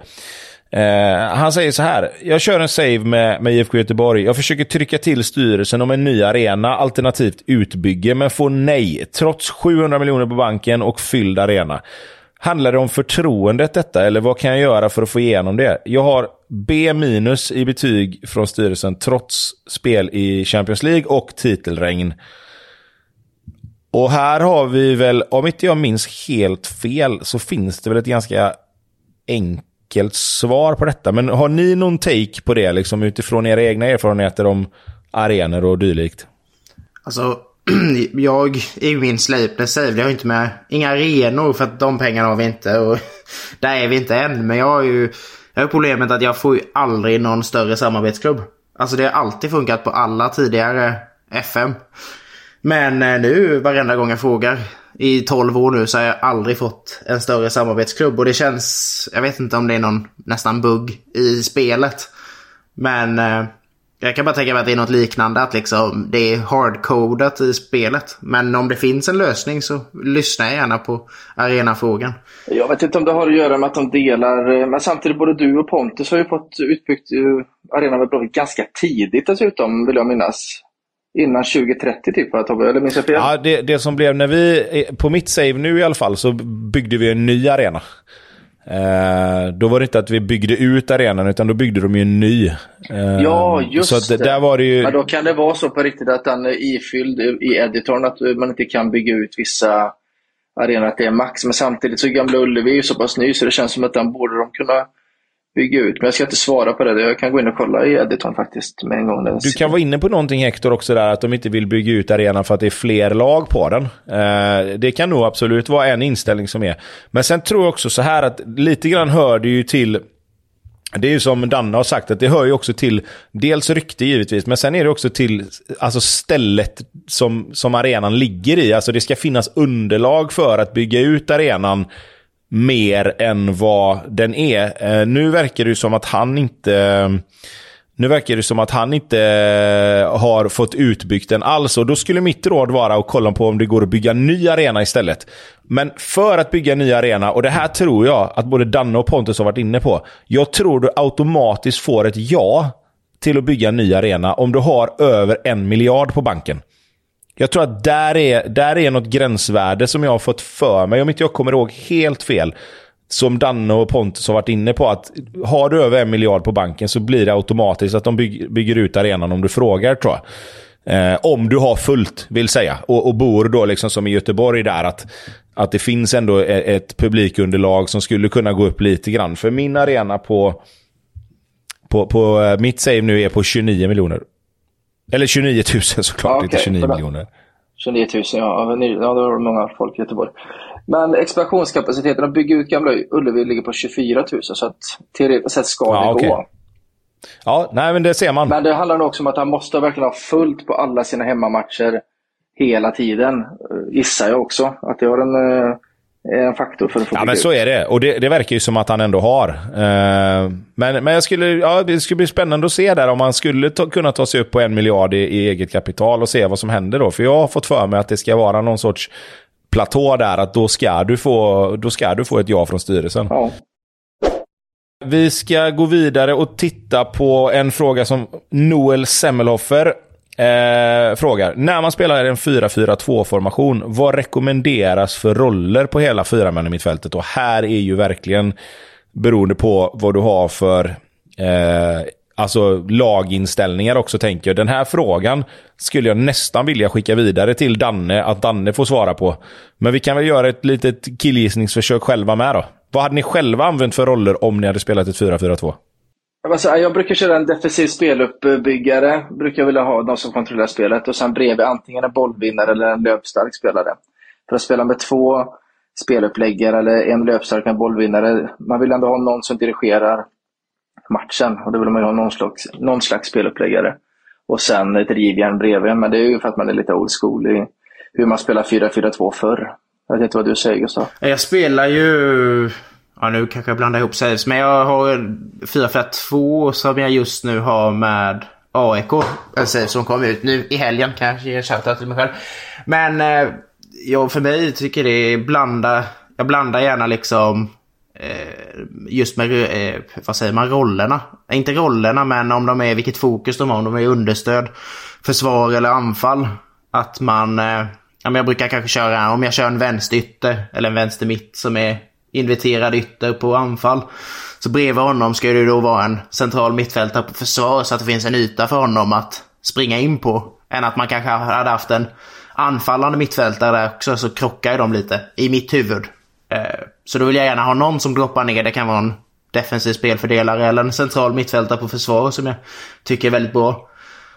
Eh, han säger så här. Jag kör en save med, med IFK Göteborg. Jag försöker trycka till styrelsen om en ny arena, alternativt utbygge, men får nej. Trots 700 miljoner på banken och fylld arena. Handlar det om förtroendet detta eller vad kan jag göra för att få igenom det? Jag har B minus i betyg från styrelsen trots spel i Champions League och titelregn. Och här har vi väl, om inte jag minns helt fel, så finns det väl ett ganska enkelt svar på detta. Men har ni någon take på det liksom utifrån era egna erfarenheter om arenor och dylikt? Alltså, jag i min Sleipner save, jag har inte med inga arenor för att de pengarna har vi inte. Och där är vi inte än. Men jag har ju jag har problemet att jag får ju aldrig någon större samarbetsklubb. Alltså det har alltid funkat på alla tidigare FM. Men eh, nu varenda gång jag frågar i 12 år nu så har jag aldrig fått en större samarbetsklubb. Och det känns, jag vet inte om det är någon nästan bugg i spelet. Men eh, jag kan bara tänka mig att det är något liknande, att liksom det är hardcodat i spelet. Men om det finns en lösning så lyssnar jag gärna på arenafrågan. Jag vet inte om det har att göra med att de delar, men samtidigt både du och Pontus har ju fått utbyggt eh, arenan med Blåvitt ganska tidigt dessutom, vill jag minnas. Innan 2030 typ, eller minns jag fel? Ja, det, det som blev när vi, på mitt save nu i alla fall, så byggde vi en ny arena. Eh, då var det inte att vi byggde ut arenan, utan då byggde de ju en ny. Eh, ja, just så att, det. Där var det ju... Men då kan det vara så på riktigt att den är ifylld i editorn, att man inte kan bygga ut vissa arenor, att det är max. Men samtidigt så Gamla Ullevi är ju så pass ny så det känns som att den borde de kunna bygga ut. Men jag ska inte svara på det. Jag kan gå in och kolla i editorn faktiskt med en gång. Du kan vara inne på någonting Hector också där, att de inte vill bygga ut arenan för att det är fler lag på den. Eh, det kan nog absolut vara en inställning som är. Men sen tror jag också så här att lite grann hör det ju till det är ju som Danne har sagt, att det hör ju också till dels rykte givetvis, men sen är det också till alltså stället som, som arenan ligger i. Alltså det ska finnas underlag för att bygga ut arenan mer än vad den är. Eh, nu verkar det som att han inte... Eh, nu verkar det som att han inte eh, har fått utbyggt den alls. Och då skulle mitt råd vara att kolla på om det går att bygga ny arena istället. Men för att bygga ny arena, och det här tror jag att både Danne och Pontus har varit inne på. Jag tror du automatiskt får ett ja till att bygga en ny arena om du har över en miljard på banken. Jag tror att där är, där är något gränsvärde som jag har fått för mig, om inte jag kommer ihåg helt fel. Som Danne och Pontus har varit inne på, att har du över en miljard på banken så blir det automatiskt att de bygger, bygger ut arenan om du frågar tror jag. Eh, om du har fullt, vill säga. Och, och bor då liksom som i Göteborg där, att, att det finns ändå e, ett, publikunderlag som skulle kunna gå upp lite grann. För min arena på, på, på eh, mitt save nu är på 29 miljoner. Eller 29 000 såklart, ja, okay. inte 29 miljoner. 29 000, ja. Ja, det var många folk i Göteborg. Men expansionskapaciteten att bygga ut Gamla Ullevi ligger på 24 000, så att teoretiskt sett ska ja, det okay. gå. Ja, nej men det ser man. Men det handlar nog också om att han måste verkligen ha fullt på alla sina hemmamatcher hela tiden, gissar jag också. Att det har en eh, en faktor för att få Ja, men så är det. Och det, det, verkar ju som att han ändå har. Uh, men men jag skulle, ja, det skulle bli spännande att se där om han skulle ta, kunna ta sig upp på en miljard i, i, eget kapital och se vad som händer då. För jag har fått för mig att det ska vara någon sorts platå där, att då ska du få, då ska du få ett ja från styrelsen. Ja. Vi ska gå vidare och titta på en fråga som Noel Semmelhoffer eh, frågar, när man spelar en 4-4-2-formation, vad rekommenderas för roller på hela fyraman i mittfältet? Och här är ju verkligen beroende på vad du har för eh, alltså laginställningar också tänker jag. Den här frågan skulle jag nästan vilja skicka vidare till Danne, att Danne får svara på. Men vi kan väl göra ett litet killgissningsförsök själva med då. Vad hade ni själva använt för roller om ni hade spelat ett 4-4-2? Alltså, jag brukar köra en defensiv speluppbyggare. Brukar jag vilja ha de som kontrollerar spelet. Och sen bredvid antingen en bollvinnare eller en löpstark spelare. För att spela med två speluppläggare eller en löpstark och en bollvinnare. Man vill ändå ha någon som dirigerar matchen. Och då vill man ju ha någon slags, någon slags speluppläggare. Och sen ett rivjärn bredvid. Men det är ju för att man är lite old school i hur man spelar 4-4-2 förr. Jag vet inte vad du säger Gustav? Jag spelar ju... Ja, nu kanske jag blandar ihop saves. Men jag har 4-4-2 som jag just nu har med AIK. En save som kom ut nu i helgen. Kanske ge shoutout till mig själv. Men eh, jag, för mig tycker det är blanda... Jag blandar gärna liksom eh, just med, eh, vad säger man, rollerna. Inte rollerna, men om de är, vilket fokus de har. Om de är understöd, försvar eller anfall. Att man... Eh, ja, men jag brukar kanske köra, om jag kör en vänsterytter eller en vänstermitt som är inviterad ytter på anfall. Så bredvid honom ska det då vara en central mittfältare på försvar så att det finns en yta för honom att springa in på. Än att man kanske hade haft en anfallande mittfältare där också så krockar ju de lite i mitt huvud. Eh, så då vill jag gärna ha någon som droppar ner. Det kan vara en defensiv spelfördelare eller en central mittfältare på försvar som jag tycker är väldigt bra.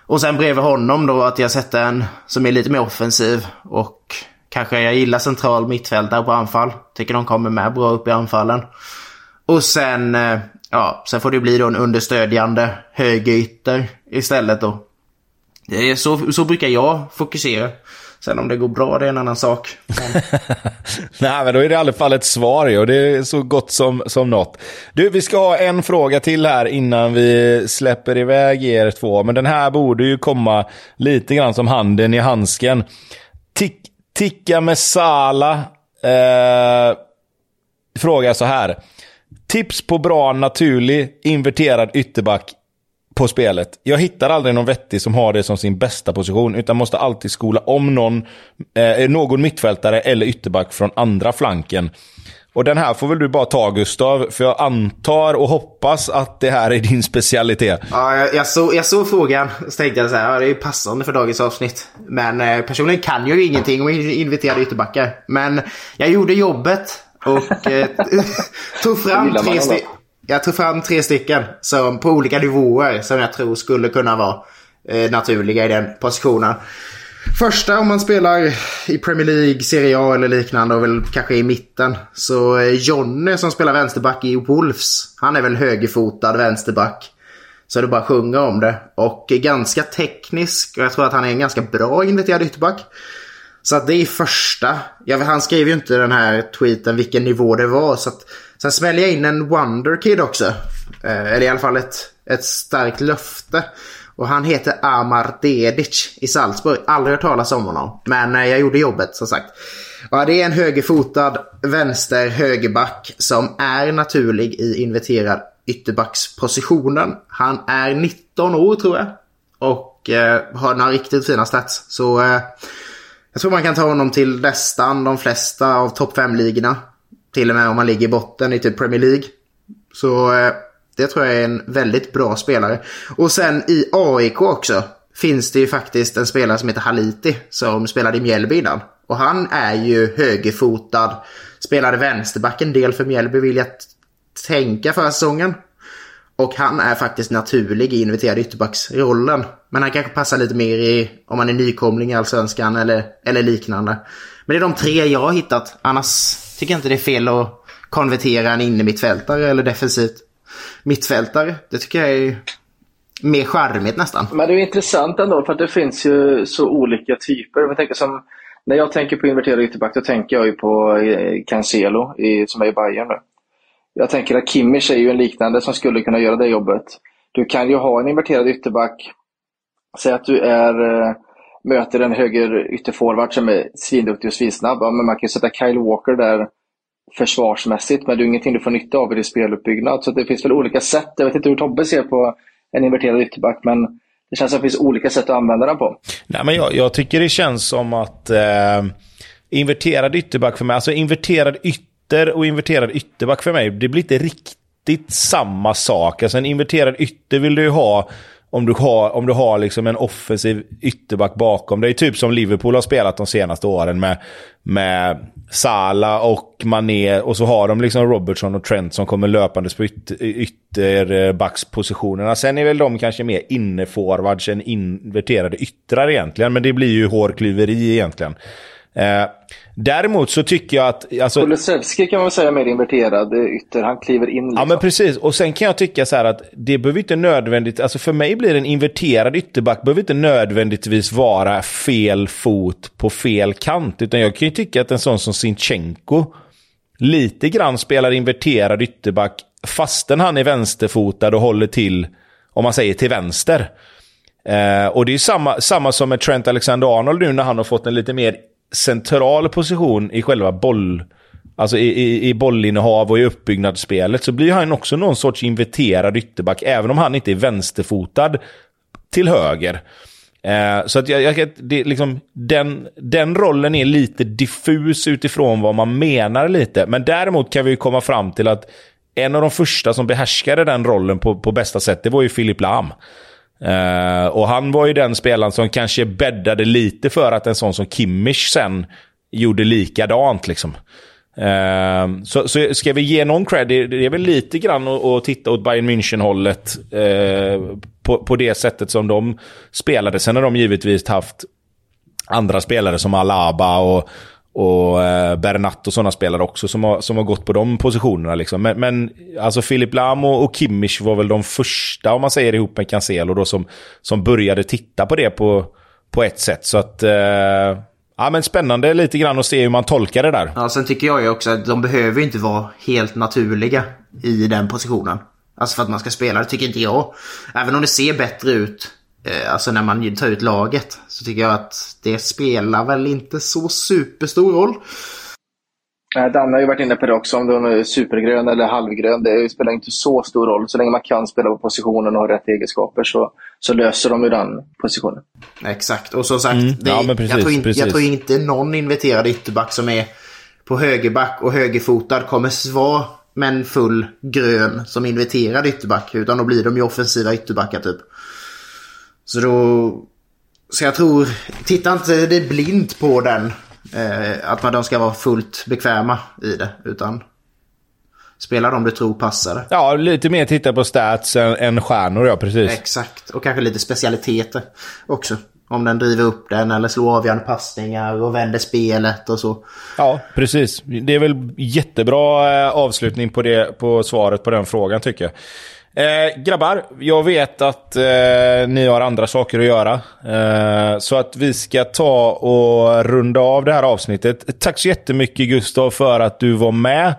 Och sen bredvid honom då att jag sätter en som är lite mer offensiv och kanske jag gillar central mittfältare på anfall. Tycker de kommer med bra upp i anfallen. Och sen, eh, ja, sen får det bli då en understödjande högerytter istället då. Det är så, så brukar jag fokusera. Sen om det går bra, det är en annan sak. Men... Nej, men då är det i alla fall ett svar och det är så gott som, som något. Du, vi ska ha en fråga till här innan vi släpper iväg er två. Men den här borde ju komma lite grann som handen i handsken. Tick, ticka med Sala eh, frågar så här. Tips på bra naturlig inverterad ytterback på spelet. Jag hittar aldrig någon vettig som har det som sin bästa position, utan måste alltid skola om någon, eh, någon mittfältare eller ytterback från andra flanken. Och den här får väl du bara ta Gustav, för jag antar och hoppas att det här är din specialitet. Ja, jag, jag, såg, jag såg frågan så tänkte jag så här, ja, det är ju passande för dagens avsnitt. Men eh, personligen kan jag ju ingenting om inviterade ytterbackar. Men jag gjorde jobbet och eh, tog fram tre stycken. Jag tog fram tre stycken som, på olika nivåer som jag tror skulle kunna vara eh, naturliga i den positionen. Första om man spelar i Premier League, Serie A eller liknande och väl kanske i mitten. Så eh, Jonny som spelar vänsterback i Wolves. Han är väl högerfotad vänsterback. Så det bara sjunga om det. Och ganska teknisk. Och jag tror att han är en ganska bra inviterad ytterback. Så att det är första. Ja, han skrev ju inte den här tweeten vilken nivå det var. Så att, sen smäller jag in en Wonderkid också. Eh, eller i alla fall ett, ett starkt löfte. Och han heter Amar Dedic i Salzburg. Aldrig hört talas om honom. Men eh, jag gjorde jobbet som sagt. Ja, det är en högerfotad vänster högerback som är naturlig i inverterad ytterbackspositionen. Han är 19 år tror jag. Och eh, har några riktigt fina stats. Så eh, jag tror man kan ta honom till nästan de flesta av topp 5-ligorna. Till och med om man ligger i botten i typ Premier League. Så eh, det tror jag är en väldigt bra spelare. Och sen i AIK också finns det ju faktiskt en spelare som heter Haliti som spelade i Mjällby innan. Och han är ju högerfotad. Spelade vänsterback en del för Mjällby vill jag tänka för säsongen. Och han är faktiskt naturlig i inviterad ytterbacksrollen. Men han kanske passar lite mer i om man är nykomling i Allsvenskan eller, eller liknande. Men det är de tre jag har hittat. Annars tycker jag inte det är fel att konvertera en innermittfältare eller defensivt mittfältare. Det tycker jag är mer charmigt nästan. Men det är intressant ändå för att det finns ju så olika typer. Jag tänker som, när jag tänker på inverterad ytterback då tänker jag ju på eh, Cancelo i, som är i Bayern nu. Jag tänker att Kimmich är ju en liknande som skulle kunna göra det jobbet. Du kan ju ha en inverterad ytterback. Säg att du är, eh, möter en höger ytterforward som är svinduktig och svinsnabb. Ja, men man kan ju sätta Kyle Walker där försvarsmässigt, men det är ingenting du får nytta av i din speluppbyggnad. Så det finns väl olika sätt. Jag vet inte hur Tobbe ser på en inverterad ytterback, men Det känns som att det finns olika sätt att använda den på. Nej, men jag, jag tycker det känns som att eh, inverterad ytterback för mig, alltså inverterad ytter och inverterad ytterback för mig, det blir inte riktigt samma sak. Alltså en inverterad ytter vill du ju ha om du har, om du har liksom en offensiv ytterback bakom dig. Typ som Liverpool har spelat de senaste åren med, med Sala och Mané. Och så har de liksom Robertson och Trent som kommer löpandes på ytterbackspositionerna. Eh, Sen är väl de kanske mer inneforwards än inverterade yttrar egentligen. Men det blir ju hårklyveri egentligen. Eh, däremot så tycker jag att... Alltså, Kulusevski kan man säga mer inverterad ytter. Han kliver in. Liksom. Ja, men precis. Och sen kan jag tycka så här att det behöver inte nödvändigt... Alltså för mig blir en inverterad ytterback behöver inte nödvändigtvis vara fel fot på fel kant. Utan jag kan ju tycka att en sån som Sinchenko lite grann spelar inverterad ytterback fastän han är vänsterfotad och håller till, om man säger till vänster. Eh, och det är samma, samma som med Trent Alexander-Arnold nu när han har fått en lite mer central position i själva boll... Alltså i, i, i bollinnehav och i uppbyggnadsspelet så blir han också någon sorts inverterad ytterback, även om han inte är vänsterfotad till höger. Eh, så att jag, jag, det, liksom, den, den rollen är lite diffus utifrån vad man menar lite. Men däremot kan vi komma fram till att en av de första som behärskade den rollen på, på bästa sätt, det var ju Filip Lahm. Uh, och han var ju den spelaren som kanske bäddade lite för att en sån som Kimmich sen gjorde likadant. Liksom. Uh, så, så ska vi ge någon cred, det, det är väl lite grann att, titta åt Bayern München-hållet uh, på, på det sättet som de spelade. Sen har de givetvis haft andra spelare som Alaba och, och eh, Bernat och sådana spelare också som har, som har gått på de positionerna. Liksom. Men, men alltså Filip Lam och, och, Kimmich var väl de första, om man säger ihop med Cancelo, då, som, som började titta på det på, på ett sätt. Så att... Eh, ja, men spännande lite grann att se hur man tolkar det där. Ja, sen tycker jag ju också att de behöver inte vara helt naturliga i den positionen. Alltså för att man ska spela, det tycker inte jag. Även om det ser bättre ut alltså när man tar ut laget så tycker jag att det spelar väl inte så superstor roll. Danne har ju varit inne på det också, om de är supergrön eller halvgrön. Det spelar inte så stor roll. Så länge man kan spela på positionen och har rätt egenskaper så, så löser de ju den positionen. Exakt, och som sagt, mm. det, ja, precis, jag, tror in, precis. jag tror inte någon inverterad ytterback som är på högerback och högerfotad kommer vara med en full grön som inverterad ytterback. Utan då blir de ju offensiva ytterbackar typ. Så då... Så jag tror, titta inte det blint på den. Eh, att man de ska vara fullt bekväma i det. Utan spela de du tror passar. Ja, lite mer titta på stats än, än stjärnor, ja precis. Exakt, och kanske lite specialiteter också. Om den driver upp den eller slår avgörande passningar och vänder spelet och så. Ja, precis. Det är väl jättebra eh, avslutning på, det, på svaret på den frågan tycker jag. Eh, grabbar, jag vet att eh, ni har andra saker att göra. Eh, så att vi ska ta och runda av det här avsnittet. Tack så jättemycket Gustav för att du var med.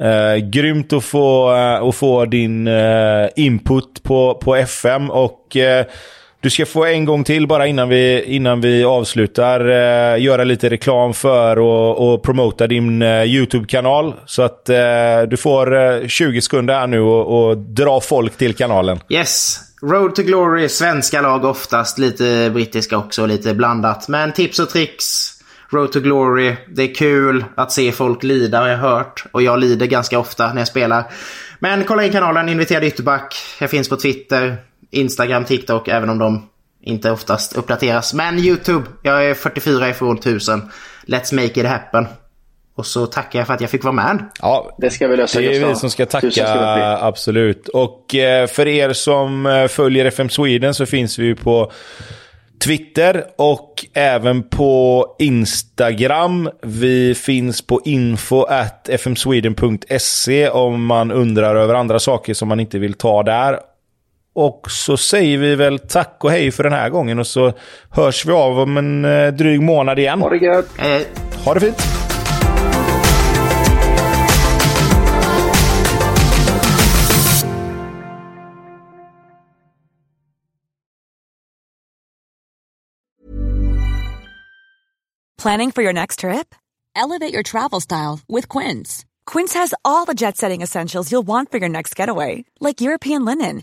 Eh, grymt att få, eh, att få din eh, input på, på FM. och eh, du ska få en gång till bara innan vi, innan vi avslutar eh, göra lite reklam för och, och promota din eh, YouTube-kanal. Så att eh, du får eh, 20 sekunder här nu och, och dra folk till kanalen. Yes! Road to Glory, svenska lag oftast, lite brittiska också, lite blandat. Men tips och tricks. Road to Glory, det är kul att se folk lida har jag hört. Och jag lider ganska ofta när jag spelar. Men kolla in kanalen, inviterad ytterback. Jag finns på Twitter. Instagram, TikTok, även om de inte oftast uppdateras. Men YouTube, jag är 44 ifrån 1000. Let's make it happen. Och så tackar jag för att jag fick vara med. Ja, det ska vi lösa. Det är vi som ska tacka, absolut. Och eh, för er som eh, följer FM Sweden så finns vi på Twitter och även på Instagram. Vi finns på info fmsweden.se om man undrar över andra saker som man inte vill ta där. Och så säger vi väl tack och hej för den här gången och så hörs vi av om en eh, dryg månad igen. Ha det gött! Eh. Ha det fint! Planning for your next trip? Elevate your travel style with Quince. Quince has all the jet setting essentials you'll want for your next getaway, like European linen